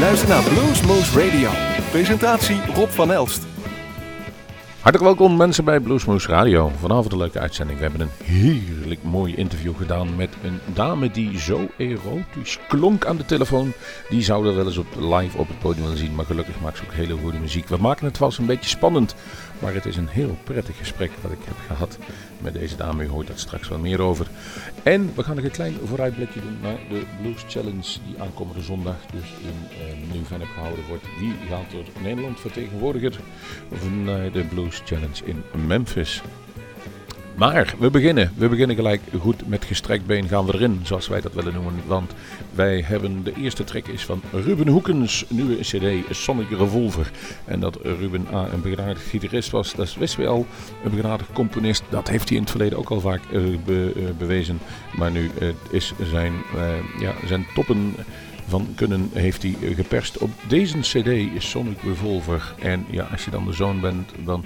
Luister naar Bluesmoose Radio. Presentatie Rob van Elst. Hartelijk welkom mensen bij Bluesmoose Radio. Vanavond een leuke uitzending. We hebben een heerlijk mooi interview gedaan met een dame die zo erotisch klonk aan de telefoon. Die zouden wel eens op live op het podium willen zien, maar gelukkig maakt ze ook hele goede muziek. We maken het eens een beetje spannend, maar het is een heel prettig gesprek wat ik heb gehad met deze dame. U hoort daar straks wel meer over. En we gaan nog een klein vooruitblikje doen naar de Blues Challenge die aankomende zondag dus in uh, Nieuw-Vennep gehouden wordt. Die gaat door Nederland vertegenwoordiger van de Blues Challenge in Memphis. Maar we beginnen. We beginnen gelijk goed met gestrekt been gaan we erin, zoals wij dat willen noemen. Want wij hebben de eerste track is van Ruben Hoekens nieuwe cd Sonic Revolver. En dat Ruben A een begenadigd gitarist was, dat wisten we al. Een begenadigd componist, dat heeft hij in het verleden ook al vaak be, uh, bewezen. Maar nu uh, is zijn, ja, zijn toppen van kunnen heeft hij geperst. Op deze cd is Sonic Revolver. En ja, als je dan de zoon bent van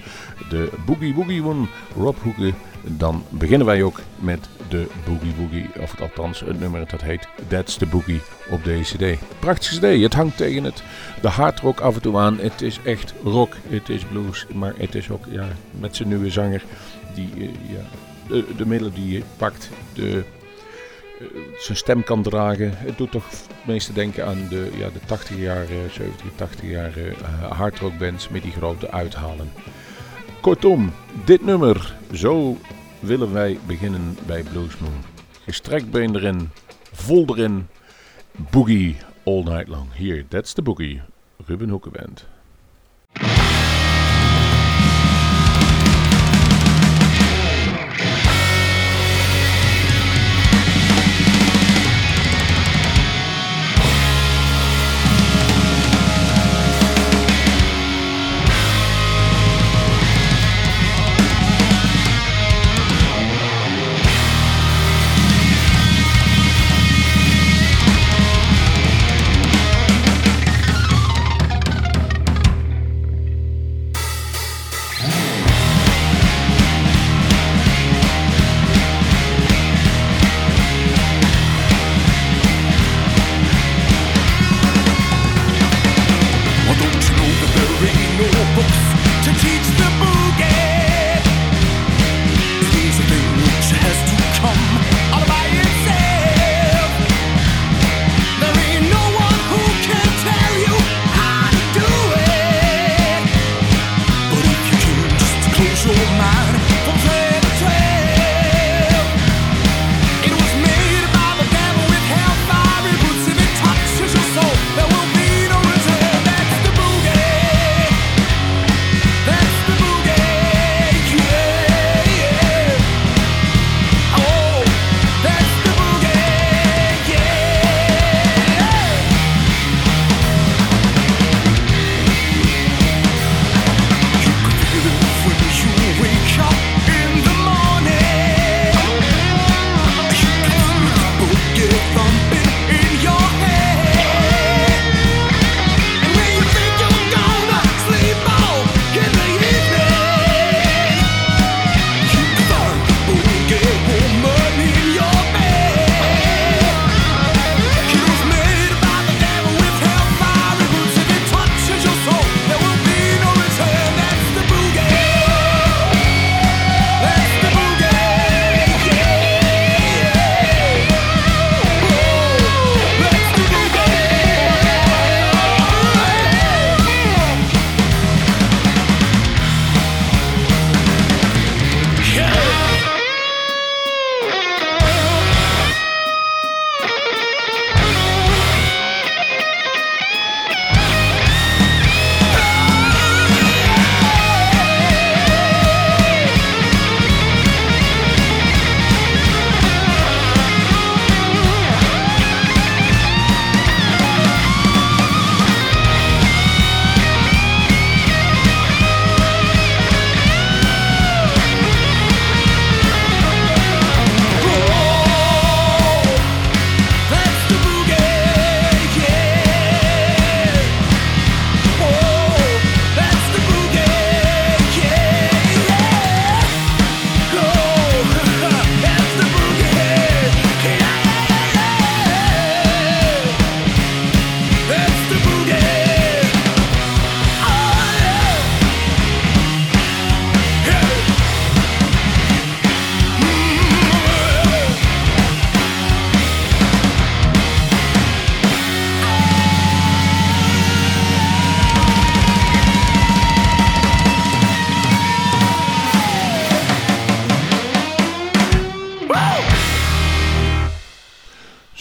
de Boogie Boogie One, Rob Hoeken, dan beginnen wij ook met de Boogie Boogie. Of althans het nummer dat heet That's the Boogie op deze cd. Prachtige cd, het hangt tegen het de hardrock af en toe aan. Het is echt rock, het is blues, maar het is ook ja, met zijn nieuwe zanger die uh, ja, de, de melodie pakt, de zijn stem kan dragen. Het doet toch het meeste denken aan de, ja, de 80 jaar, 70, 80 jaar uh, hardrock bands met die grote uithalen. Kortom, dit nummer, zo willen wij beginnen bij Blues Moon. Gestrekt been erin, vol erin, boogie all night long. Hier, that's the boogie, Ruben Hoekenband.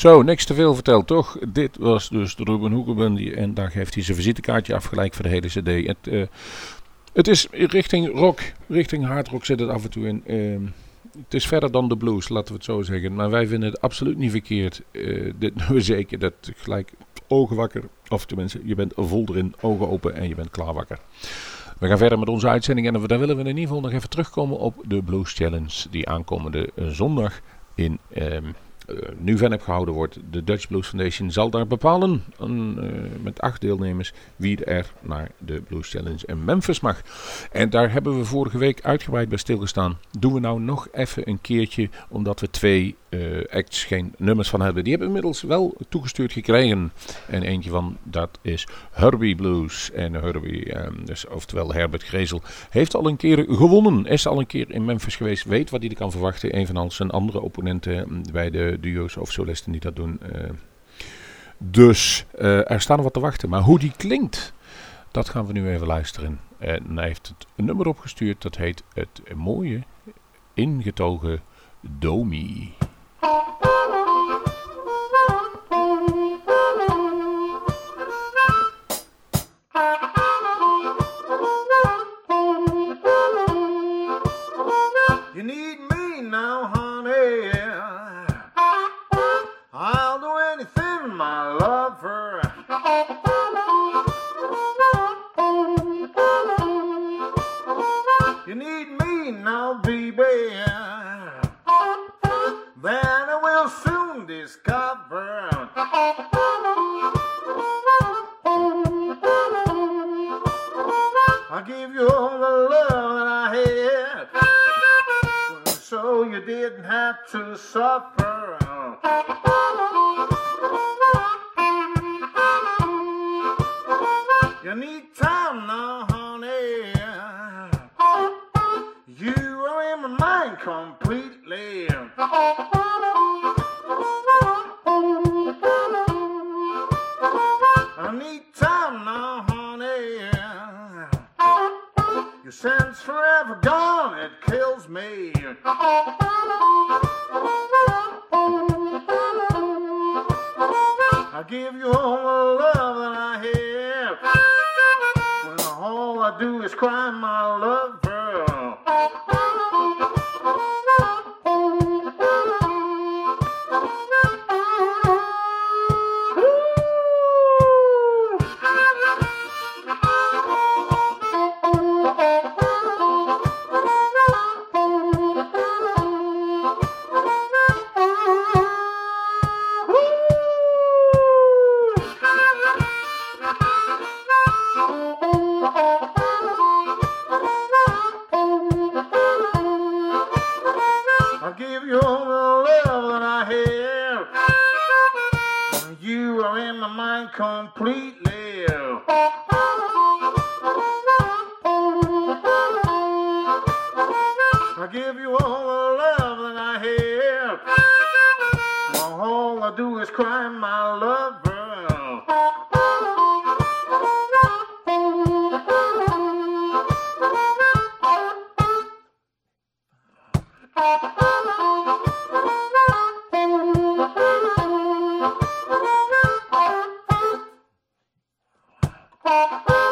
Zo, niks te veel verteld, toch? Dit was dus de Ruben Hoekenbund en daar heeft hij zijn visitekaartje afgelijk voor de hele cd. Het, uh, het is richting rock, richting hardrock zit het af en toe in. Uh, het is verder dan de blues, laten we het zo zeggen. Maar wij vinden het absoluut niet verkeerd. Uh, dit we zeker, dat gelijk ogen wakker. Of tenminste, je bent vol erin, ogen open en je bent klaar wakker. We gaan verder met onze uitzending en dan willen we in ieder geval nog even terugkomen op de Blues Challenge die aankomende zondag in um, uh, nu Vennep gehouden wordt. De Dutch Blues Foundation zal daar bepalen, een, uh, met acht deelnemers, wie er naar de Blues Challenge in Memphis mag. En daar hebben we vorige week uitgebreid bij stilgestaan. Doen we nou nog even een keertje, omdat we twee acts geen nummers van hebben. Die hebben inmiddels wel toegestuurd gekregen. En eentje van dat is Herbie Blues. En Herbie, um, dus, oftewel Herbert Grezel, heeft al een keer gewonnen. Is al een keer in Memphis geweest. Weet wat hij er kan verwachten. Evenals zijn andere opponenten bij de duo's of solisten die dat doen. Uh, dus uh, er staan wat te wachten. Maar hoe die klinkt, dat gaan we nu even luisteren. En hij heeft het een nummer opgestuurd. Dat heet het mooie ingetogen Domi. You need me now, honey. I'll give you all the love that I had. So you didn't have to suffer. You need time now, honey. You are in my mind completely.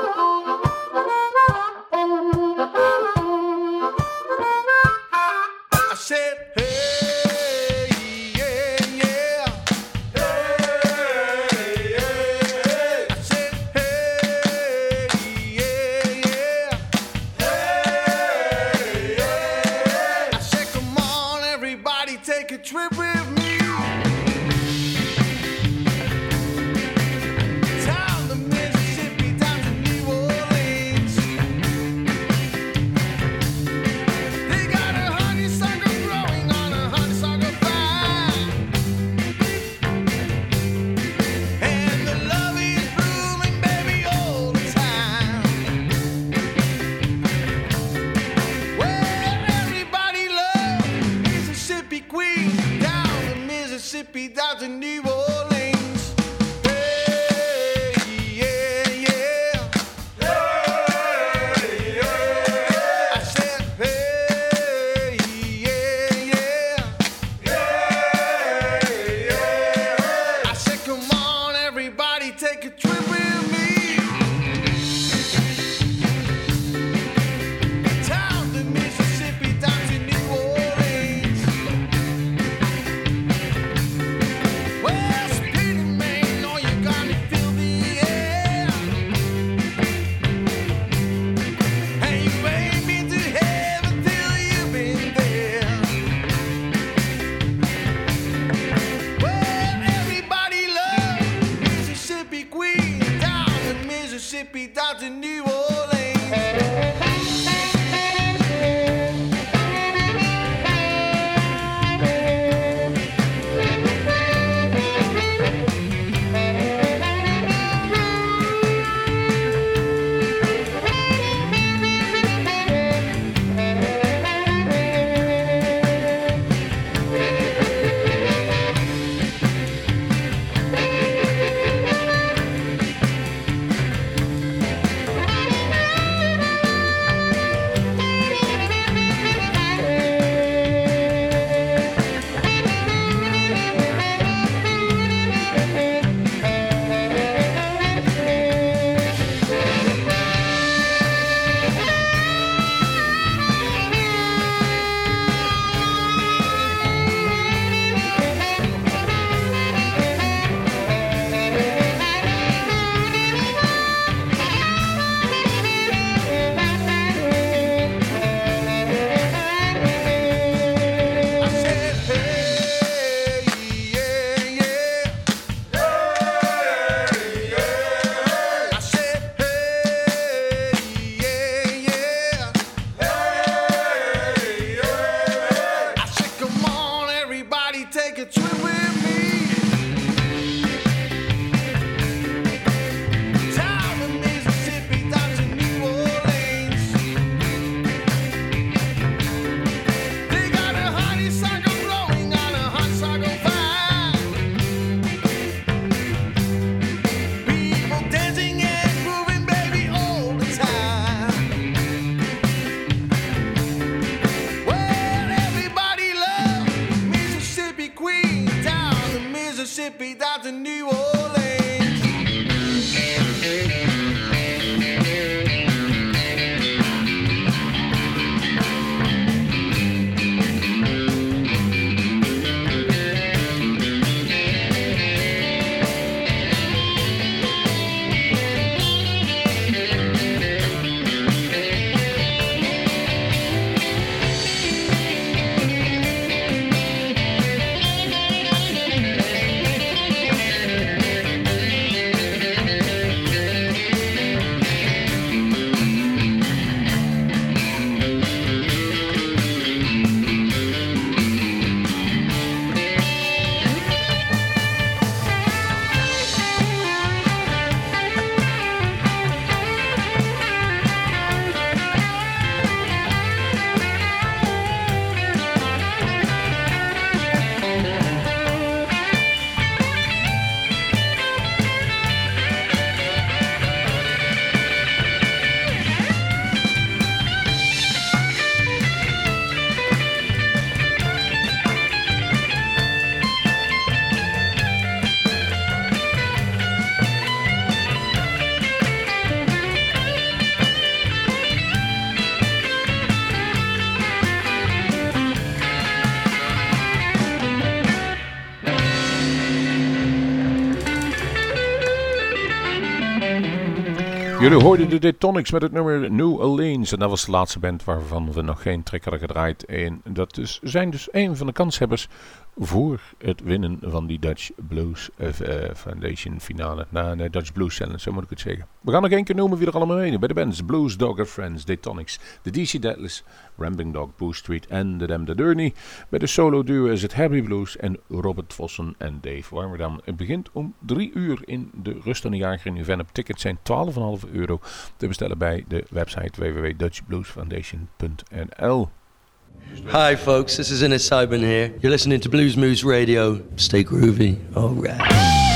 Oh, Jullie hoorden de Detonics met het nummer New Orleans. En dat was de laatste band waarvan we nog geen track hadden gedraaid. En dat is, zijn dus een van de kanshebbers voor het winnen van die Dutch Blues uh, Foundation finale. Na de Dutch Blues Challenge, zo moet ik het zeggen. We gaan nog één keer noemen wie er allemaal mee bij de bands. Blues Dog and Friends, Detonics, de DC Deadless, Rambling Dog, Boo Street en de Dem de. Bij de solo duo is het Harry Blues en Robert Vossen en Dave Warmerdam. Het begint om drie uur in de Rust aan de Jager in Uvenum. Tickets zijn 12,5 euro te bestellen bij de website www.dutchbluesfoundation.nl. Hi, folks. This is Innes Sibun here. You're listening to Blues Moose Radio. Stay groovy. All right.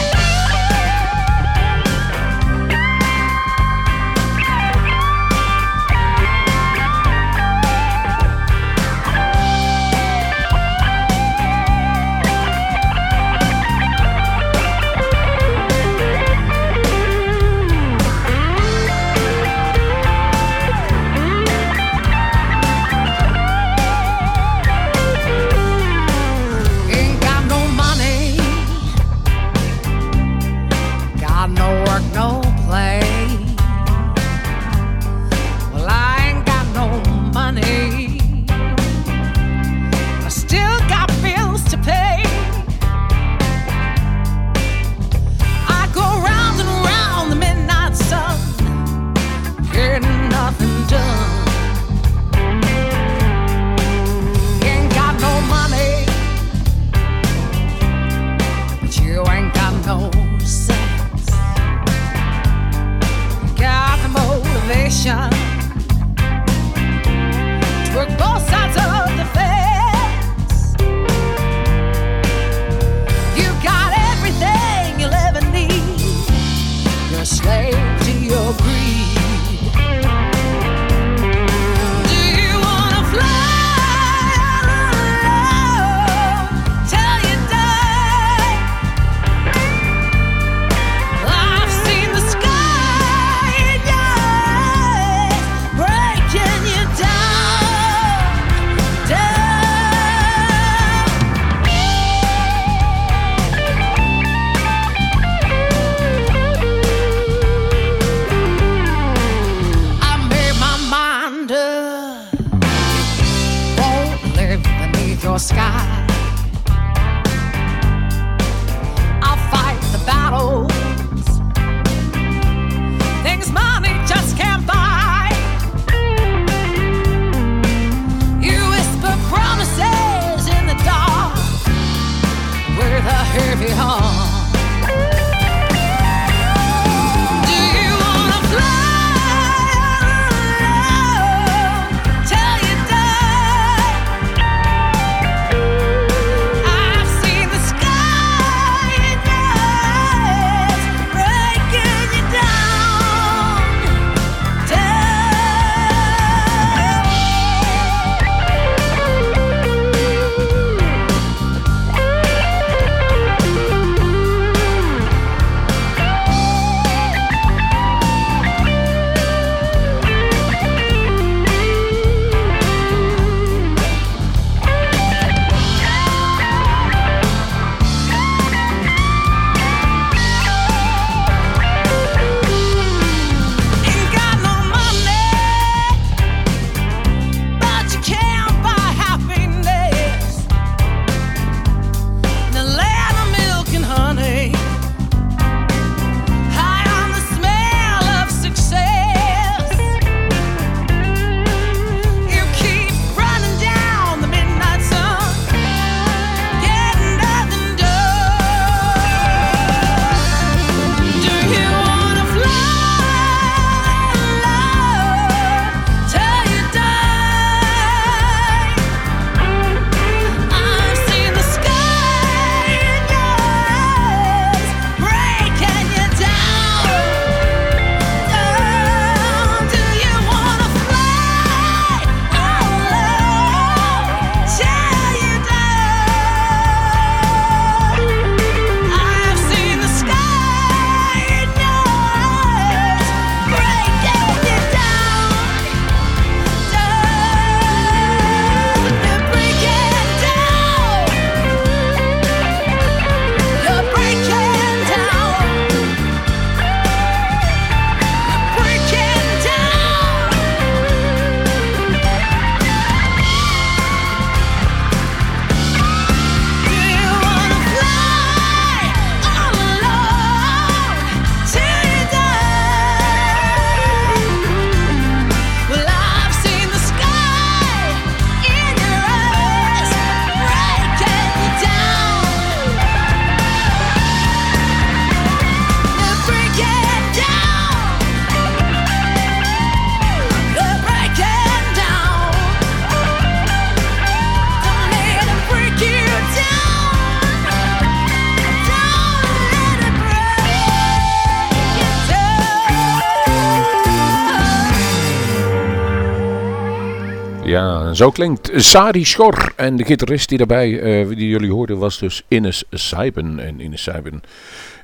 Zo klinkt Sari Schor. En de gitarist die daarbij, eh, die jullie hoorden, was dus Ines Seiben. En Ines Seiben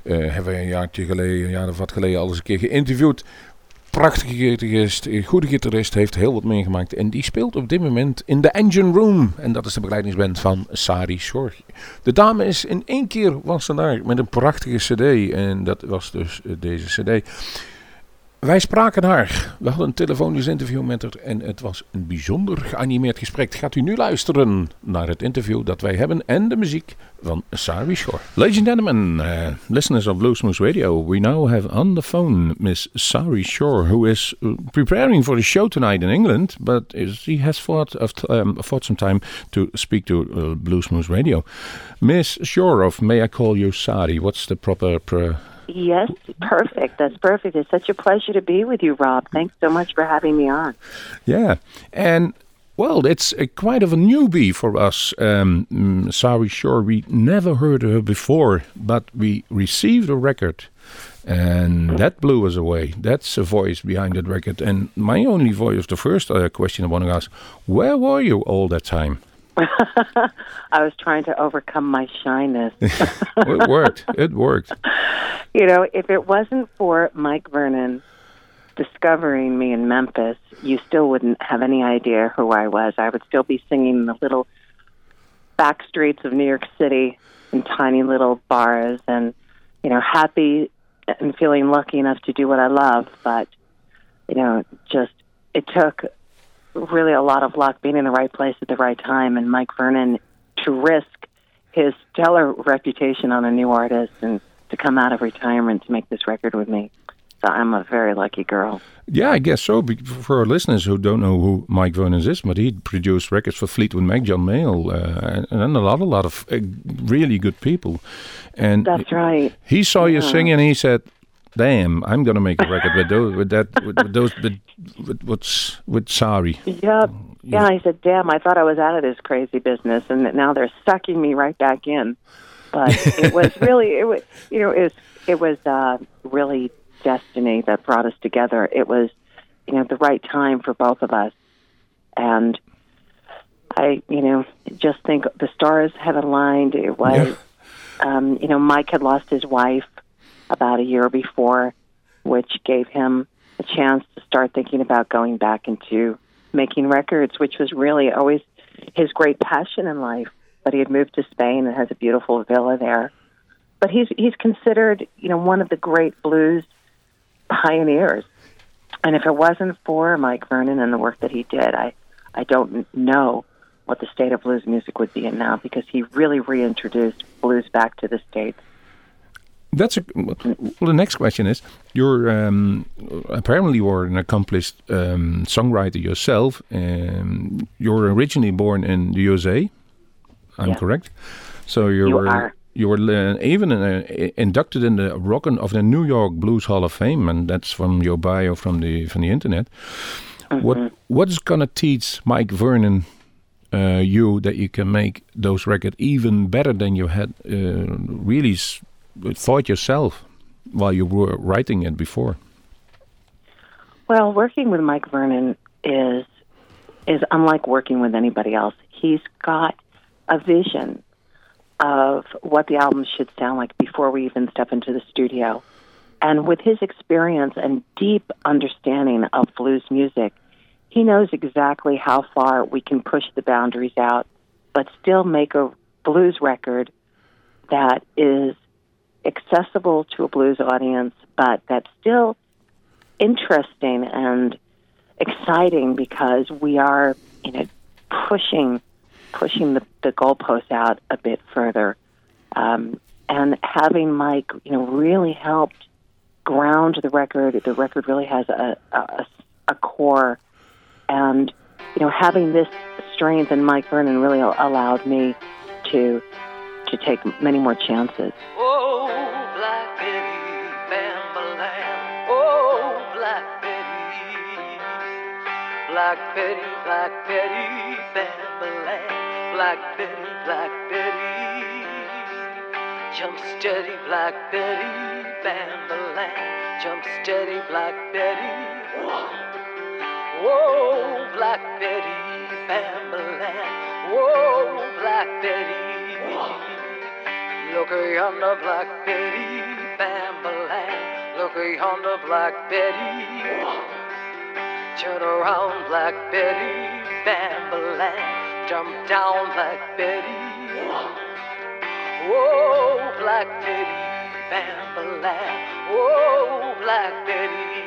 eh, hebben we een jaartje geleden, een jaar of wat geleden, al eens een keer geïnterviewd. Prachtige gitarist, een goede gitarist, heeft heel wat meegemaakt. En die speelt op dit moment in de Engine Room. En dat is de begeleidingsband van Sari Schor. De dame is in één keer was ze daar met een prachtige cd. En dat was dus eh, deze cd. Wij spraken haar. We hadden een telefonisch interview met haar en het was een bijzonder geanimeerd gesprek. Gaat u nu luisteren naar het interview dat wij hebben en de muziek van Sari Shore. Ladies and gentlemen, uh, listeners of Bluesmoose Radio, we now have on the phone Miss Sari Shore, who is uh, preparing for the show tonight in England, but she has thought, of, um, some time to speak to uh, Bluesmoose Radio. Miss Shore of May I Call You Sari, what's the proper... Pro Yes, perfect. That's perfect. It's such a pleasure to be with you, Rob. Thanks so much for having me on. Yeah, and well, it's a, quite of a newbie for us. Um, mm, sorry, sure, we never heard her before, but we received a record, and that blew us away. That's a voice behind that record. And my only voice, the first uh, question I want to ask: Where were you all that time? I was trying to overcome my shyness. it worked. It worked. You know, if it wasn't for Mike Vernon discovering me in Memphis, you still wouldn't have any idea who I was. I would still be singing in the little back streets of New York City in tiny little bars and, you know, happy and feeling lucky enough to do what I love. But, you know, just it took really a lot of luck being in the right place at the right time and Mike Vernon to risk his stellar reputation on a new artist and to come out of retirement to make this record with me. So I'm a very lucky girl. Yeah, I guess so. For our listeners who don't know who Mike Vernon is, but he produced records for Fleetwood Mac, John Mayall, uh, and a lot, a lot of uh, really good people. And that's right. He saw yeah. you sing and he said, "Damn, I'm gonna make a record with those, with that, with, with those, with, with what's with sorry. Yep. Yeah, I said, "Damn, I thought I was out of this crazy business, and now they're sucking me right back in." But it was really, it was, you know, it was, it was uh, really destiny that brought us together. It was, you know, the right time for both of us, and I, you know, just think the stars had aligned. It was, yeah. um, you know, Mike had lost his wife about a year before, which gave him a chance to start thinking about going back into making records, which was really always his great passion in life. But he had moved to Spain and has a beautiful villa there. But he's he's considered, you know, one of the great blues pioneers. And if it wasn't for Mike Vernon and the work that he did, I I don't know what the state of blues music would be in now because he really reintroduced blues back to the states. That's a, well. The next question is: You're um, apparently you are an accomplished um, songwriter yourself. Um, you're originally born in the USA. I'm yeah. correct. So you, you were are. you were uh, even uh, inducted in the Rock of the New York Blues Hall of Fame, and that's from your bio from the from the internet. Mm -hmm. What what is gonna teach Mike Vernon uh, you that you can make those records even better than you had uh, really thought yourself while you were writing it before? Well, working with Mike Vernon is is unlike working with anybody else. He's got a vision of what the album should sound like before we even step into the studio. And with his experience and deep understanding of blues music, he knows exactly how far we can push the boundaries out, but still make a blues record that is accessible to a blues audience, but that's still interesting and exciting because we are, you know, pushing pushing the, the goalposts out a bit further. Um, and having Mike, you know, really helped ground the record. The record really has a, a, a core. And, you know, having this strength in Mike Vernon really allowed me to to take many more chances. Black Betty, Black Betty, Bambalam. Black Betty, Black Betty. Jump steady, Black Betty, Bambalam. Jump steady, Black Betty. Whoa, Black Betty, Bambalam. Whoa, Black Betty. Look yonder, Black Betty, Bambalam. Look yonder, Black Betty. Turn around, Black Betty, Bambalam. Jump down, Black Betty. Whoa, Black Betty, Bambalam. Whoa, oh, Black Betty.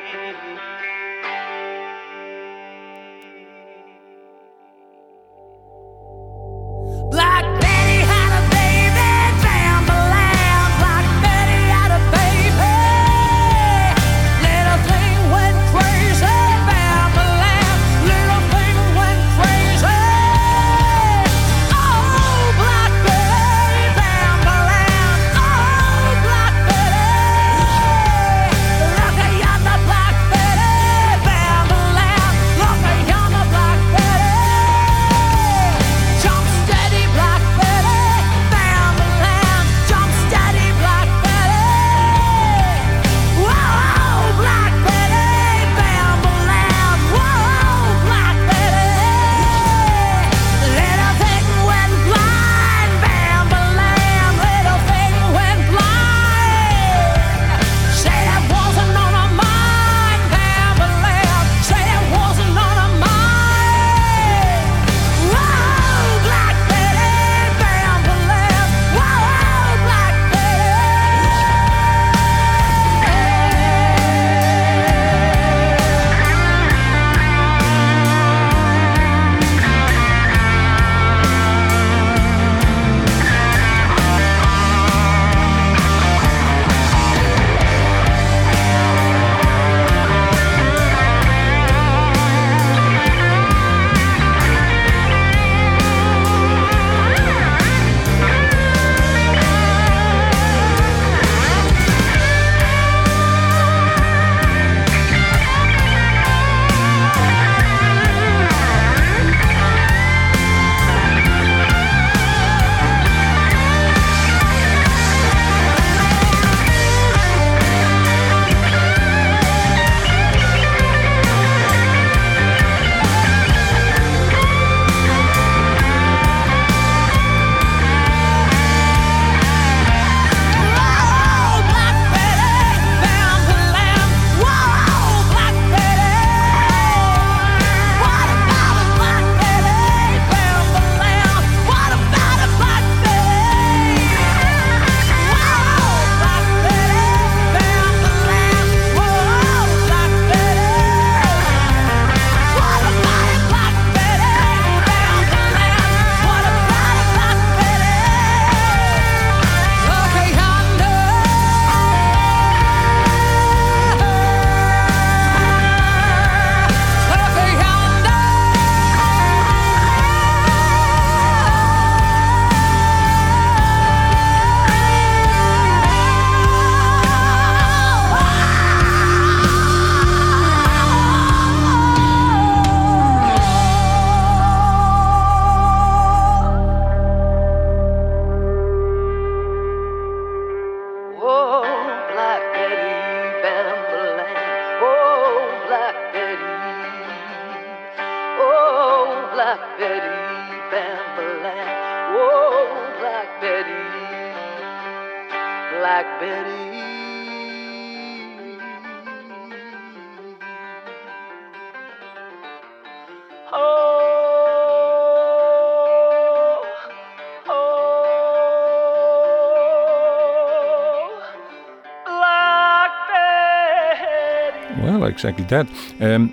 Exactly that. Um,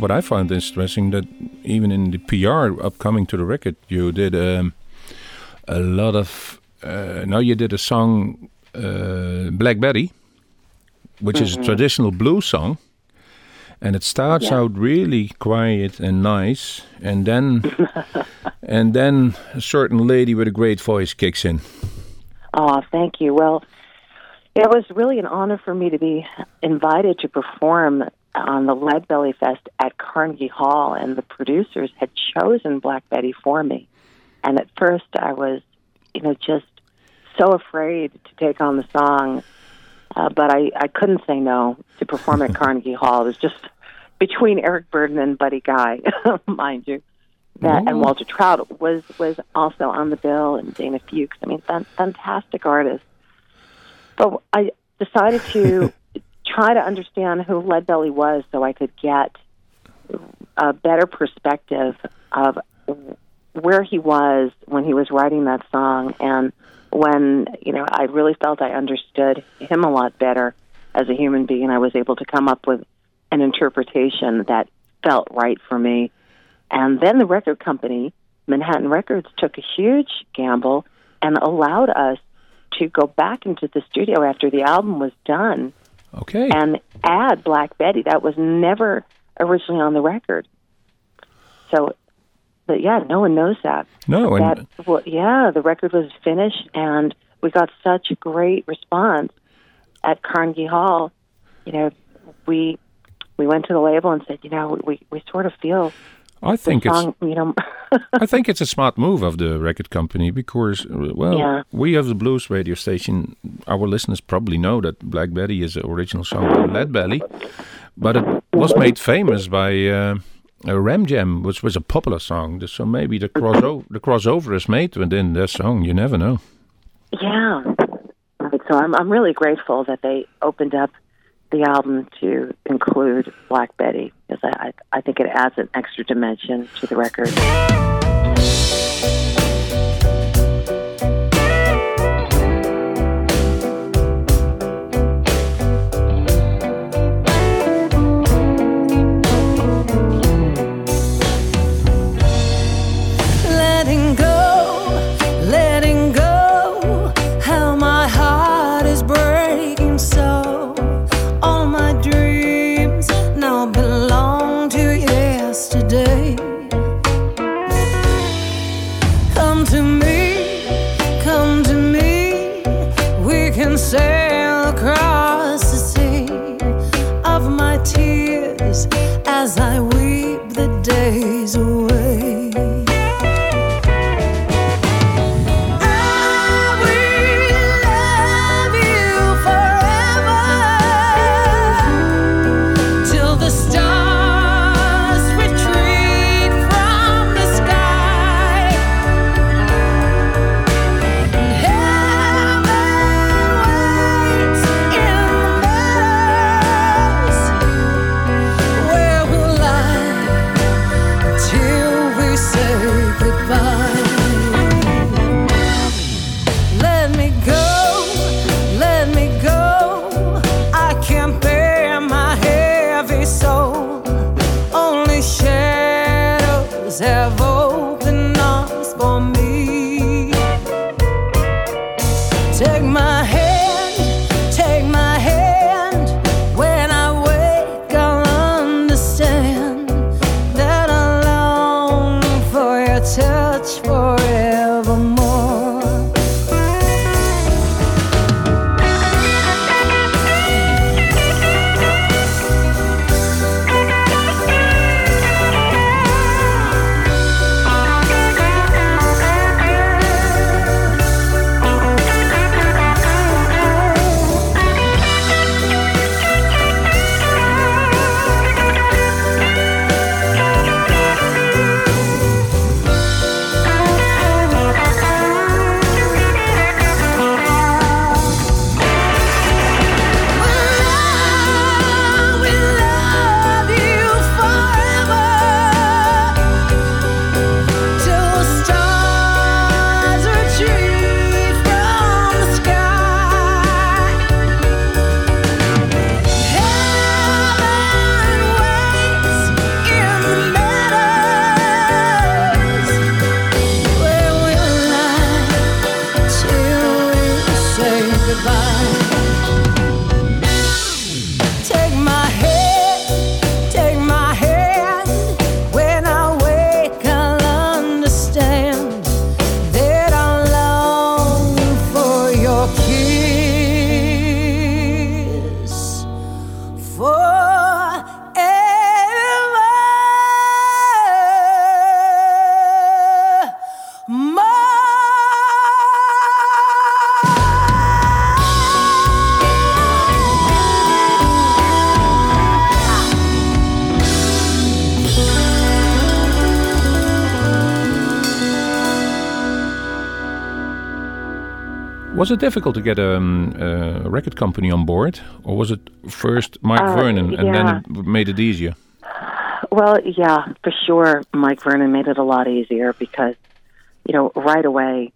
what I found interesting that even in the PR upcoming to the record, you did um, a lot of. Uh, now you did a song, uh, Black Betty, which is a traditional blues song, and it starts Yeah. out really quiet and nice, and then and then a certain lady with a great voice kicks in. Oh, thank you. Well, it was really an honor for me to be invited to perform on the Lead Belly Fest at Carnegie Hall, and the producers had chosen Black Betty for me. And at first, I was, you know, just so afraid to take on the song, uh, but I, I couldn't say no to perform at Carnegie Hall. It was just between Eric Burdon and Buddy Guy, mind you. that Oh. and Walter Trout was was also on the bill, and Dana Fuchs. I mean, fan, fantastic artists. But I decided to try to understand who Lead Belly was, so I could get a better perspective of where he was when he was writing that song, and when you know I really felt I understood him a lot better as a human being. I was able to come up with an interpretation that felt right for me. And then the record company, Manhattan Records, took a huge gamble and allowed us to go back into the studio after the album was done Okay. and add Black Betty. That was never originally on the record. So, but yeah, no one knows that. no, and that well, yeah, the record was finished, and we got such a great response at Carnegie Hall. You know, we we went to the label and said, you know, we we sort of feel I think it's you know. I think it's a smart move of the record company because, uh, well, Yeah. we have the blues radio station. Our listeners probably know that Black Betty is an original song by Lead Belly, but it was made famous by uh, uh, Ram Jam, which was a popular song. So maybe the crossover, the crossover is made within that song. You never know. Yeah. So I'm I'm really grateful that they opened up the album to include Black Betty because I, I I think it adds an extra dimension to the record. touch for Was it difficult to get um, a record company on board, or was it first Mike Uh, Vernon and then it made it easier? Well, yeah, for sure. Mike Vernon made it a lot easier because, you know, right away,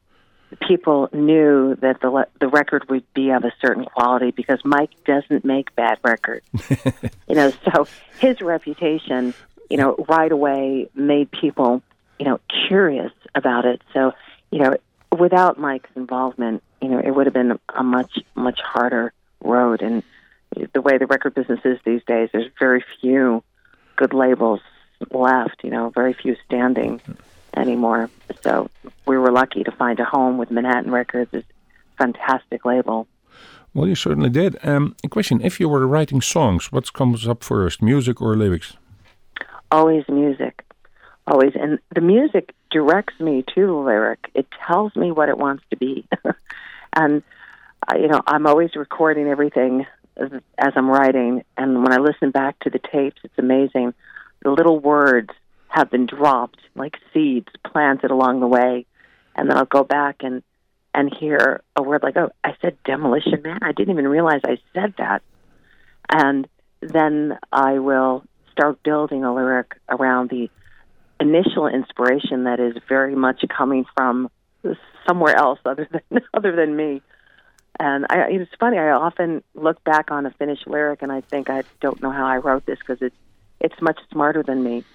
people knew that the le- the record would be of a certain quality because Mike doesn't make bad records. you know, so his reputation, you know, right away made people, you know, curious about it. So, you know, without Mike's involvement, you know, it would have been a much much harder road. And the way the record business is these days, there's very few good labels left. You know, very few standing anymore. So we were lucky to find a home with Manhattan Records. It's a fantastic label. Well, you certainly did. Um, a question: If you were writing songs, what comes up first, music or lyrics? Always music, always, and the music directs me to the lyric. It tells me what it wants to be, and uh, you know, I'm always recording everything as, as I'm writing. And when I listen back to the tapes, it's amazing. The little words have been dropped like seeds planted along the way, and then I'll go back and and hear a word like, "Oh, I said demolition man. I didn't even realize I said that." And then I will start building a lyric around the initial inspiration that is very much coming from somewhere else other than other than me. And I, it's funny. I often look back on a finished lyric and I think I don't know how I wrote this because it's it's much smarter than me.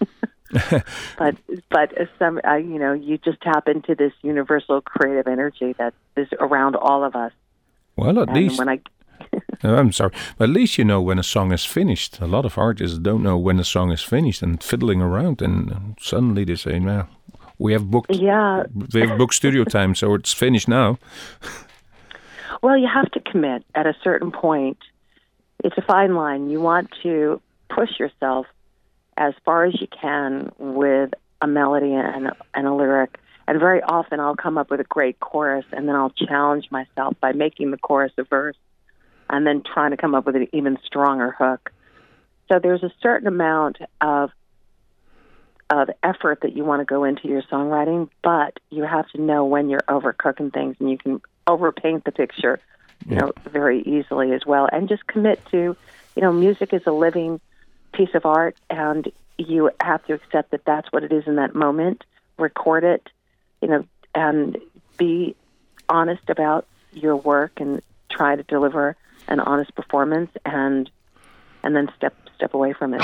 but but some I, you know you just tap into this universal creative energy that is around all of us. Well, at And least when I Oh, I'm sorry, but at least you know when a song is finished. A lot of artists don't know when a song is finished and fiddling around, and suddenly they say, "Now, we have booked, yeah we have booked studio time, so it's finished now." Well, you have to commit at a certain point. It's a fine line. You want to push yourself as far as you can with a melody and and a lyric. And very often, I'll come up with a great chorus, and then I'll challenge myself by making the chorus a verse, and then trying to come up with an even stronger hook. So there's a certain amount of of effort that you want to go into your songwriting, but you have to know when you're overcooking things, and you can overpaint the picture, you know, very easily as well. And just commit to, you know, music is a living piece of art, and you have to accept that that's what it is in that moment. Record it, you know, and be honest about your work and try to deliver an honest performance, and and then step step away from it.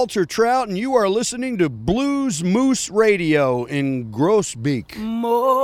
Walter Trout, and you are listening to Bluesmoose Radio in Groesbeek. More.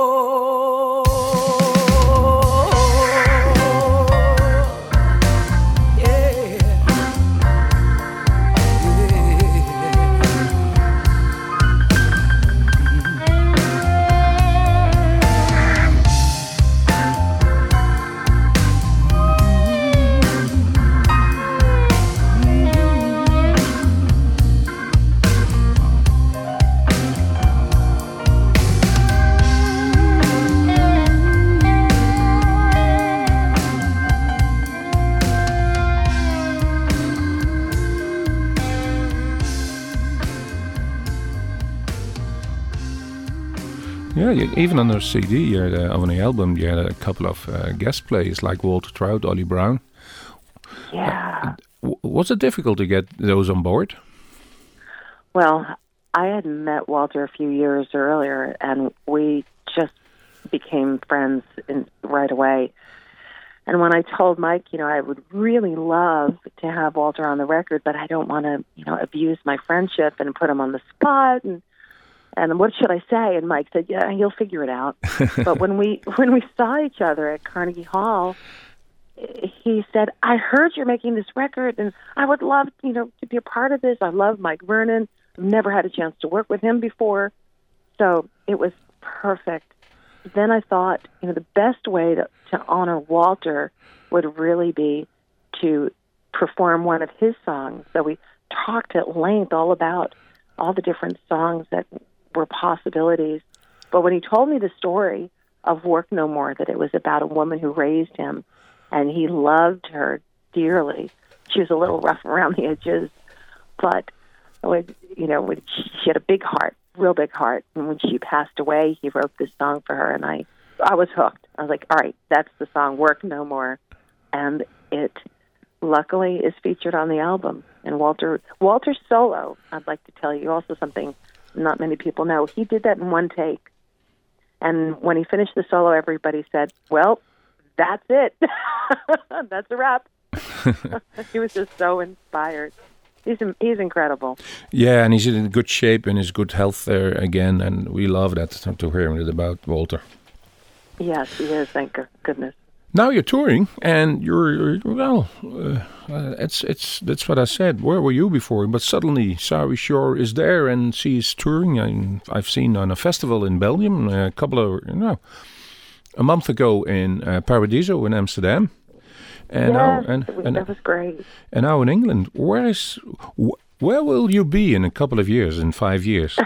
Yeah, you, even on the CD uh, on the album, you had a couple of uh, guest plays like Walter Trout, Oli Brown. Yeah. W- was it difficult to get those on board? Well, I had met Walter a few years earlier, and we just became friends in, right away. And when I told Mike, you know, I would really love to have Walter on the record, but I don't want to, you know, abuse my friendship and put him on the spot. And and what should I say? And Mike said, Yeah, you'll figure it out. but when we when we saw each other at Carnegie Hall, he said, "I heard you're making this record, and I would love, you know, to be a part of this. I love Mike Vernon. I've never had a chance to work with him before, so it was perfect." Then I thought, you know, the best way to, to honor Walter would really be to perform one of his songs. So we talked at length all about all the different songs that were possibilities. But when he told me the story of Work No More, that it was about a woman who raised him and he loved her dearly. She was a little rough around the edges, but when, you know, when she, had a big heart, real big heart. And when she passed away, he wrote this song for her, and I, I was hooked. I was like, all right, that's the song, Work No More, and it luckily is featured on the album. And Walter, Walter's solo, I'd like to tell you also something not many people know. He did that in one take. And when he finished the solo, everybody said, well, that's it. that's a wrap. he was just so inspired. He's he's incredible. Yeah, and he's in good shape and his good health there again, and we love that to, to hear it about Walter. Yes, he is. Thank goodness. Now you're touring, and you're, well. Uh, uh, it's it's that's what I said. Where were you before? But suddenly, Sari Schorr is there, and she's touring. And I've seen on a festival in Belgium a couple of you know a month ago in uh, Paradiso in Amsterdam, and now and, and that was great. and now in England. Where is wh- where will you be in a couple of years? In five years,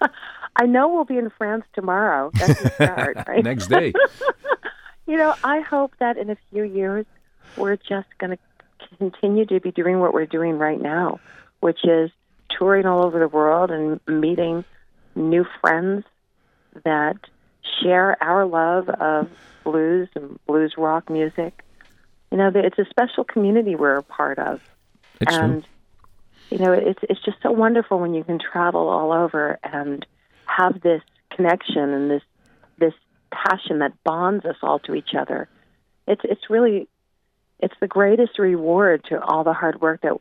I know we'll be in France tomorrow. That's the start, right? next day. You know, I hope that in a few years we're just going to continue to be doing what we're doing right now, which is touring all over the world and meeting new friends that share our love of blues and blues rock music. You know, it's a special community we're a part of. It's true. and you know, it's it's just so wonderful when you can travel all over and have this connection and this this passion that bonds us all to each other. It's it's really it's the greatest reward to all the hard work that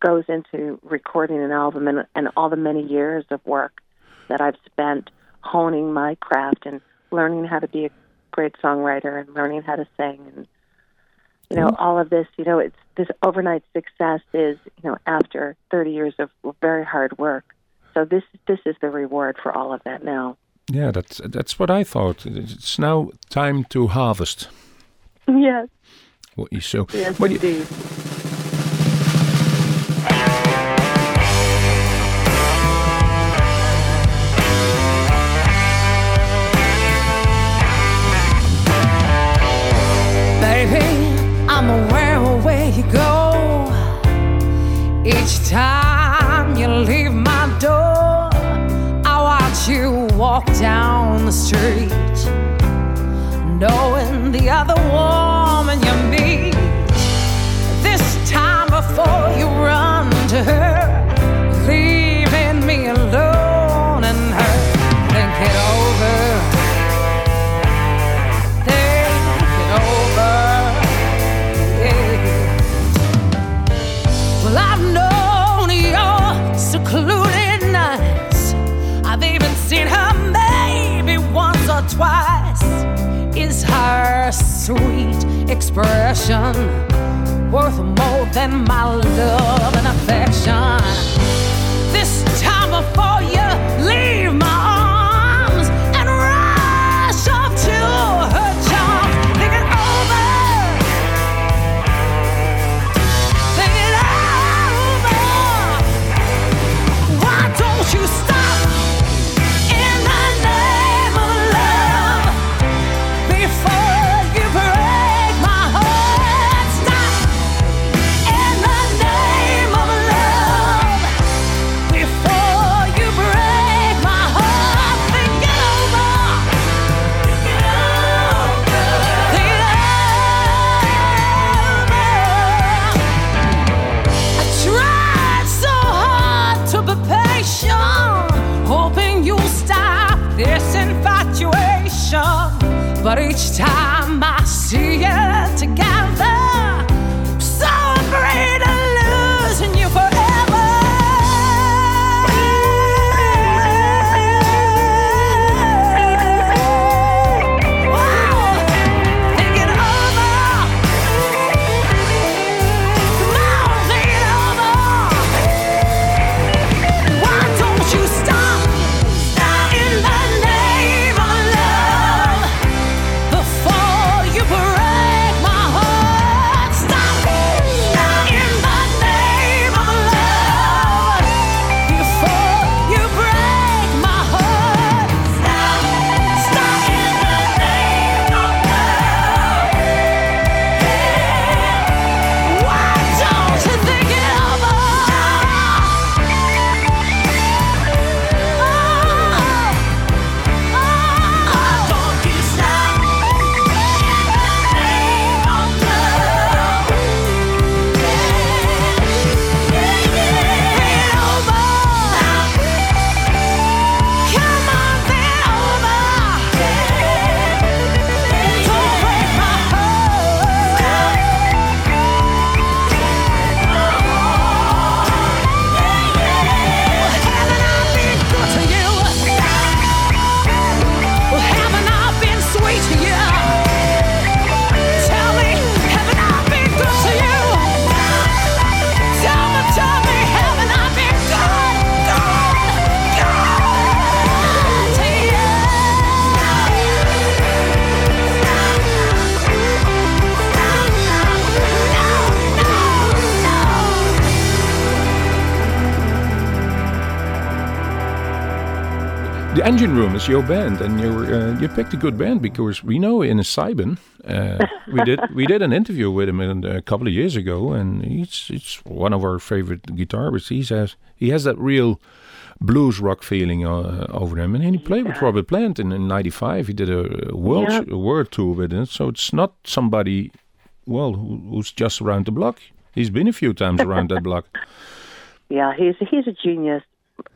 goes into recording an album and, and all the many years of work that I've spent honing my craft and learning how to be a great songwriter and learning how to sing and you know all of this you know it's this overnight success is you know after 30 years of very hard work so this this is the reward for all of that now Yeah, that's that's what I thought. It's now time to harvest. yes What you sow. yes What do you- indeed Baby, I'm aware of where you go. Each time you leave my door, I watch you walk down the street, knowing the other woman you meet. This time before you expression worth more than my love and affection. This time before you But each time The Engine Room is your band, and you uh, you picked a good band because we know Innes Sibun, uh, we did we did an interview with him in, a couple of years ago, and he's it's one of our favorite guitarists. He has he has that real blues rock feeling uh, over him, and he played with Robert Plant in, in '95. He did a world Yep. a world tour with him, so it's not somebody well who, who's just around the block. He's been a few times around that block. Yeah, he's he's a genius.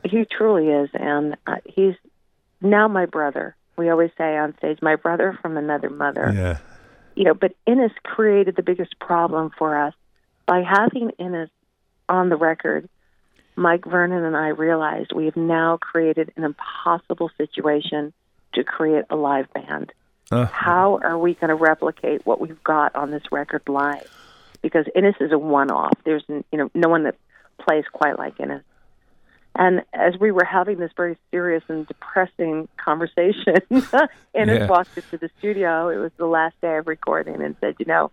He truly is, and uh, he's now my brother. We always say on stage, "My brother from another mother." Yeah. You know, but Innes created the biggest problem for us by having Innes on the record. Mike Vernon and I realized we have now created an impossible situation to create a live band. Uh, How are we going to replicate what we've got on this record live? Because Innes is a one-off. There's you know no one that plays quite like Innes. And as we were having this very serious and depressing conversation, Innes Yeah. walked into the studio. It was the last day of recording, and said, "You know,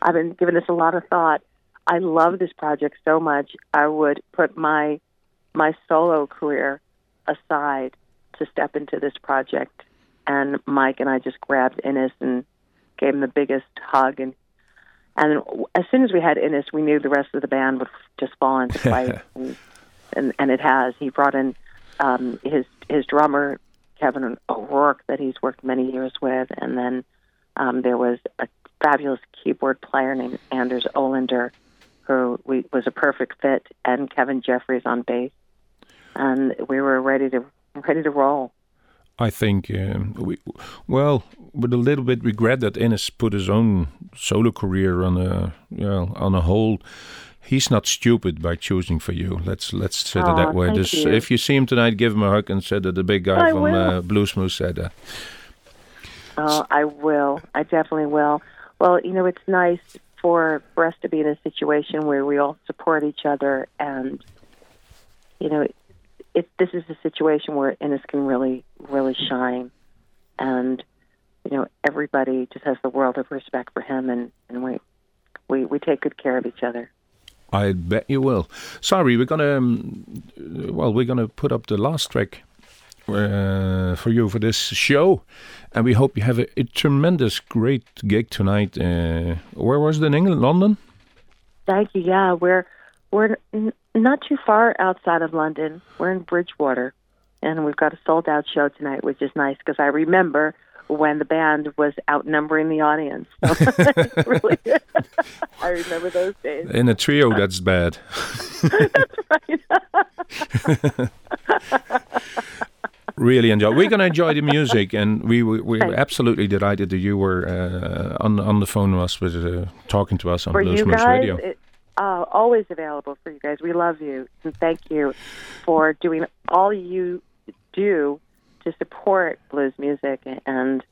I've been giving this a lot of thought. I love this project so much. I would put my my solo career aside to step into this project." And Mike and I just grabbed Innes and gave him the biggest hug. And and as soon as we had Innes, we knew the rest of the band would just fall into place. And, and it has. He brought in um, his his drummer Kevin O'Rourke that he's worked many years with, and then um, there was a fabulous keyboard player named Anders Olinder, who we, was a perfect fit, and Kevin Jeffries on bass, and we were ready to ready to roll. I think um, we, well, with a little bit regret that Innes put his own solo career on a, well, on a hold. He's not stupid by choosing for you. Let's let's say it that way. thank Just, you. if you see him tonight, give him a hug and say that the big guy I from uh, Bluesmoose said that. Oh, I will. I definitely will. Well, you know, it's nice for for us to be in a situation where we all support each other, and you know, it, it this is a situation where Innes can really, really shine, and you know, everybody just has the world of respect for him, and and we we we take good care of each other. I bet you will. Sorry, we're gonna um, well, we're gonna put up the last track uh, for you for this show, and we hope you have a, a tremendous, great gig tonight. Uh, where was it in England? London. Thank you. Yeah, we're we're not too far outside of London. We're in Bridgewater, and we've got a sold out show tonight, which is nice because I remember when the band was outnumbering the audience. really, I remember those days. In a trio, that's bad. really enjoy. We're gonna enjoy the music, and we we we're absolutely delighted that you were uh, on on the phone with us, with uh, talking to us on for Bluesmoose Radio. it, uh, always available for you guys. We love you and thank you for doing all you do to support blues music and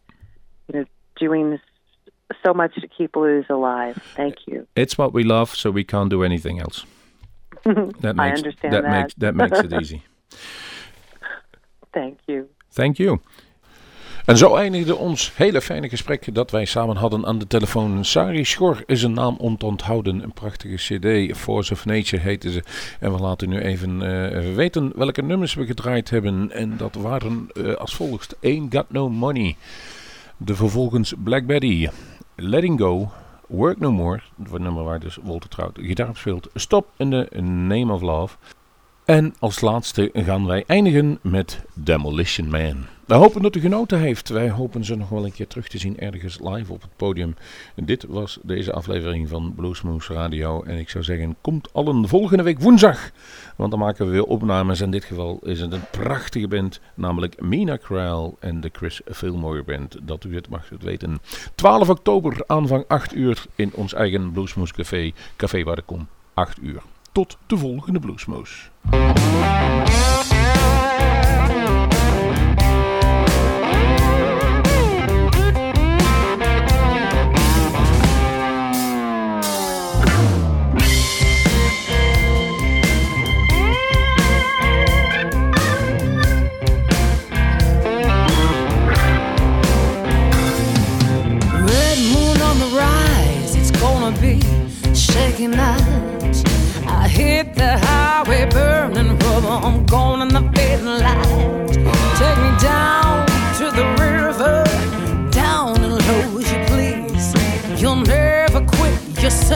you know doing so much to keep blues alive. Thank you. It's what we love, so we can't do anything else. That I makes, understand that that. makes that makes it easy. Thank you. Thank you. En zo eindigde ons hele fijne gesprek dat wij samen hadden aan de telefoon. Sari Schor is een naam om te onthouden. Een prachtige cd, Force of Nature heette ze. En we laten nu even eh, weten welke nummers we gedraaid hebben. En dat waren eh, als volgt. Ain't Got No Money. De vervolgens Black Betty. Letting Go. Work No More. Het nummer waar dus Walter Trout gitaar speelt. Stop in the Name of Love. En als laatste gaan wij eindigen met Demolition Man. We hopen dat u genoten heeft. Wij hopen ze nog wel een keer terug te zien ergens live op het podium. Dit was deze aflevering van Bluesmoose Radio. En ik zou zeggen, komt allen volgende week woensdag. Want dan maken we weer opnames. In dit geval is het een prachtige band. Namelijk Mina Crowell en de Chris Fillmore Band. Dat u het mag weten. 12 oktober aanvang 8 uur in ons eigen Bluesmoose Café. Café waar ik kom. 8 uur. Tot de volgende Bluesmoose.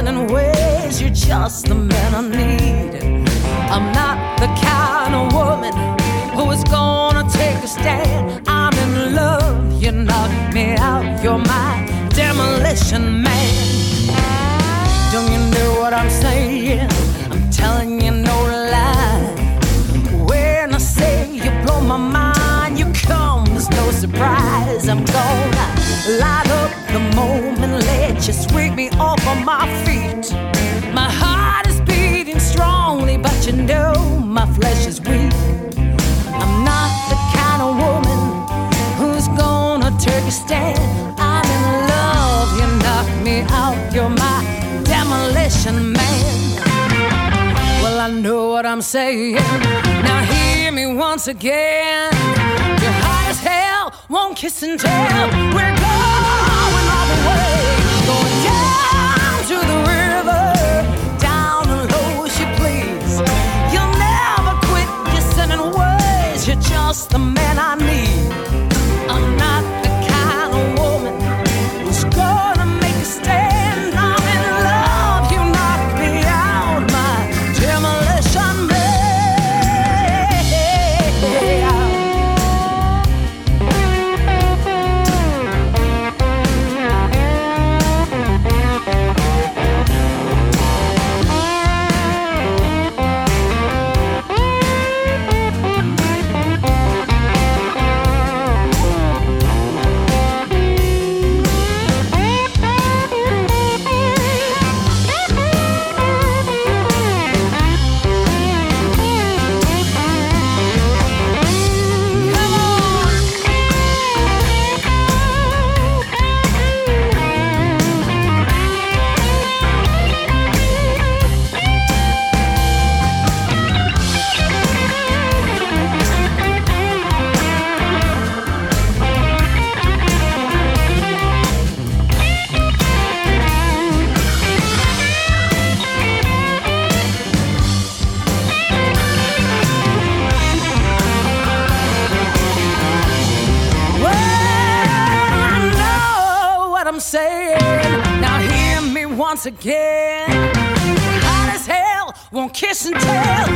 Your ways, you're just the man I need. I'm not the kind of woman who is gonna take a stand. I'm in love, you knock me out, you're my demolition man. Don't you know what I'm saying? I'm telling you no lie. When I say you blow my mind, you come, there's no surprise. I'm gonna up the moment, let you sweep me off of my feet. My heart is beating strongly, but you know my flesh is weak. I'm not the kind of woman who's gonna take a stand. I'm in love, you knock me out, you're my demolition man. Well, I know what I'm saying. Now hear me once again. You're hot as hell, won't kiss and tell. We're going all the way, going down to the river, down and low as you please. You'll never quit sinning ways. You're just the man I need. I'm not again. Hot as hell, won't kiss and tell.